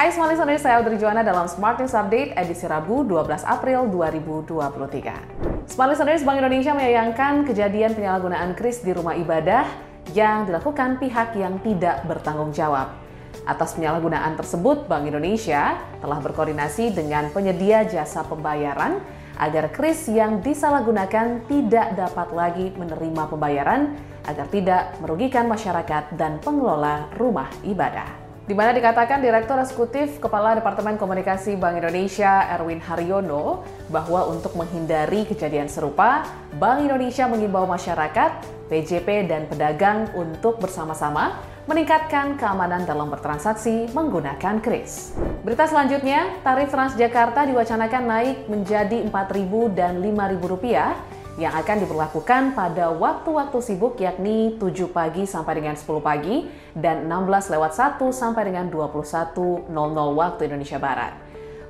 Hai semua listeners, saya Audrey Joana dalam Smart News Update edisi Rabu 12 April 2023. Smart listeners, Bank Indonesia menyayangkan kejadian penyalahgunaan kris di rumah ibadah yang dilakukan pihak yang tidak bertanggung jawab. Atas penyalahgunaan tersebut, Bank Indonesia telah berkoordinasi dengan penyedia jasa pembayaran agar kris yang disalahgunakan tidak dapat lagi menerima pembayaran agar tidak merugikan masyarakat dan pengelola rumah ibadah di mana dikatakan Direktur Eksekutif Kepala Departemen Komunikasi Bank Indonesia Erwin Haryono bahwa untuk menghindari kejadian serupa, Bank Indonesia mengimbau masyarakat, PJP dan pedagang untuk bersama-sama meningkatkan keamanan dalam bertransaksi menggunakan kris. Berita selanjutnya, tarif Transjakarta diwacanakan naik menjadi Rp4.000 dan Rp5.000 yang akan diberlakukan pada waktu-waktu sibuk yakni 7 pagi sampai dengan 10 pagi dan 16 lewat 1 sampai dengan 21.00 waktu Indonesia Barat.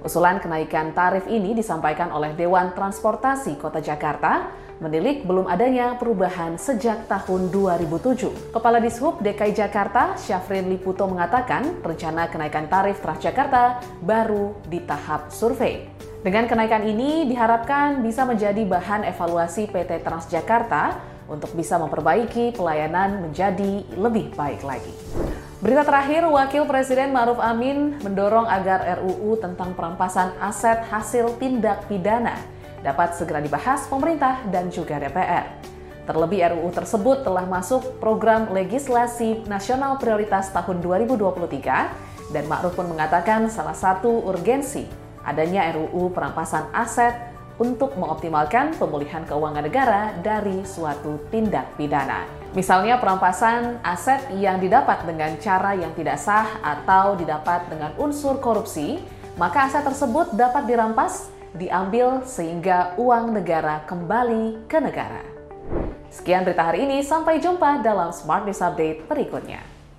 Usulan kenaikan tarif ini disampaikan oleh Dewan Transportasi Kota Jakarta menilik belum adanya perubahan sejak tahun 2007. Kepala Dishub DKI Jakarta, Syafrin Liputo mengatakan rencana kenaikan tarif Transjakarta baru di tahap survei. Dengan kenaikan ini diharapkan bisa menjadi bahan evaluasi PT Transjakarta untuk bisa memperbaiki pelayanan menjadi lebih baik lagi. Berita terakhir, Wakil Presiden Maruf Amin mendorong agar RUU tentang perampasan aset hasil tindak pidana dapat segera dibahas pemerintah dan juga DPR. Terlebih RUU tersebut telah masuk program legislasi nasional prioritas tahun 2023 dan Ma'ruf pun mengatakan salah satu urgensi adanya RUU perampasan aset untuk mengoptimalkan pemulihan keuangan negara dari suatu tindak pidana. Misalnya perampasan aset yang didapat dengan cara yang tidak sah atau didapat dengan unsur korupsi, maka aset tersebut dapat dirampas, diambil sehingga uang negara kembali ke negara. Sekian berita hari ini, sampai jumpa dalam Smart News Update berikutnya.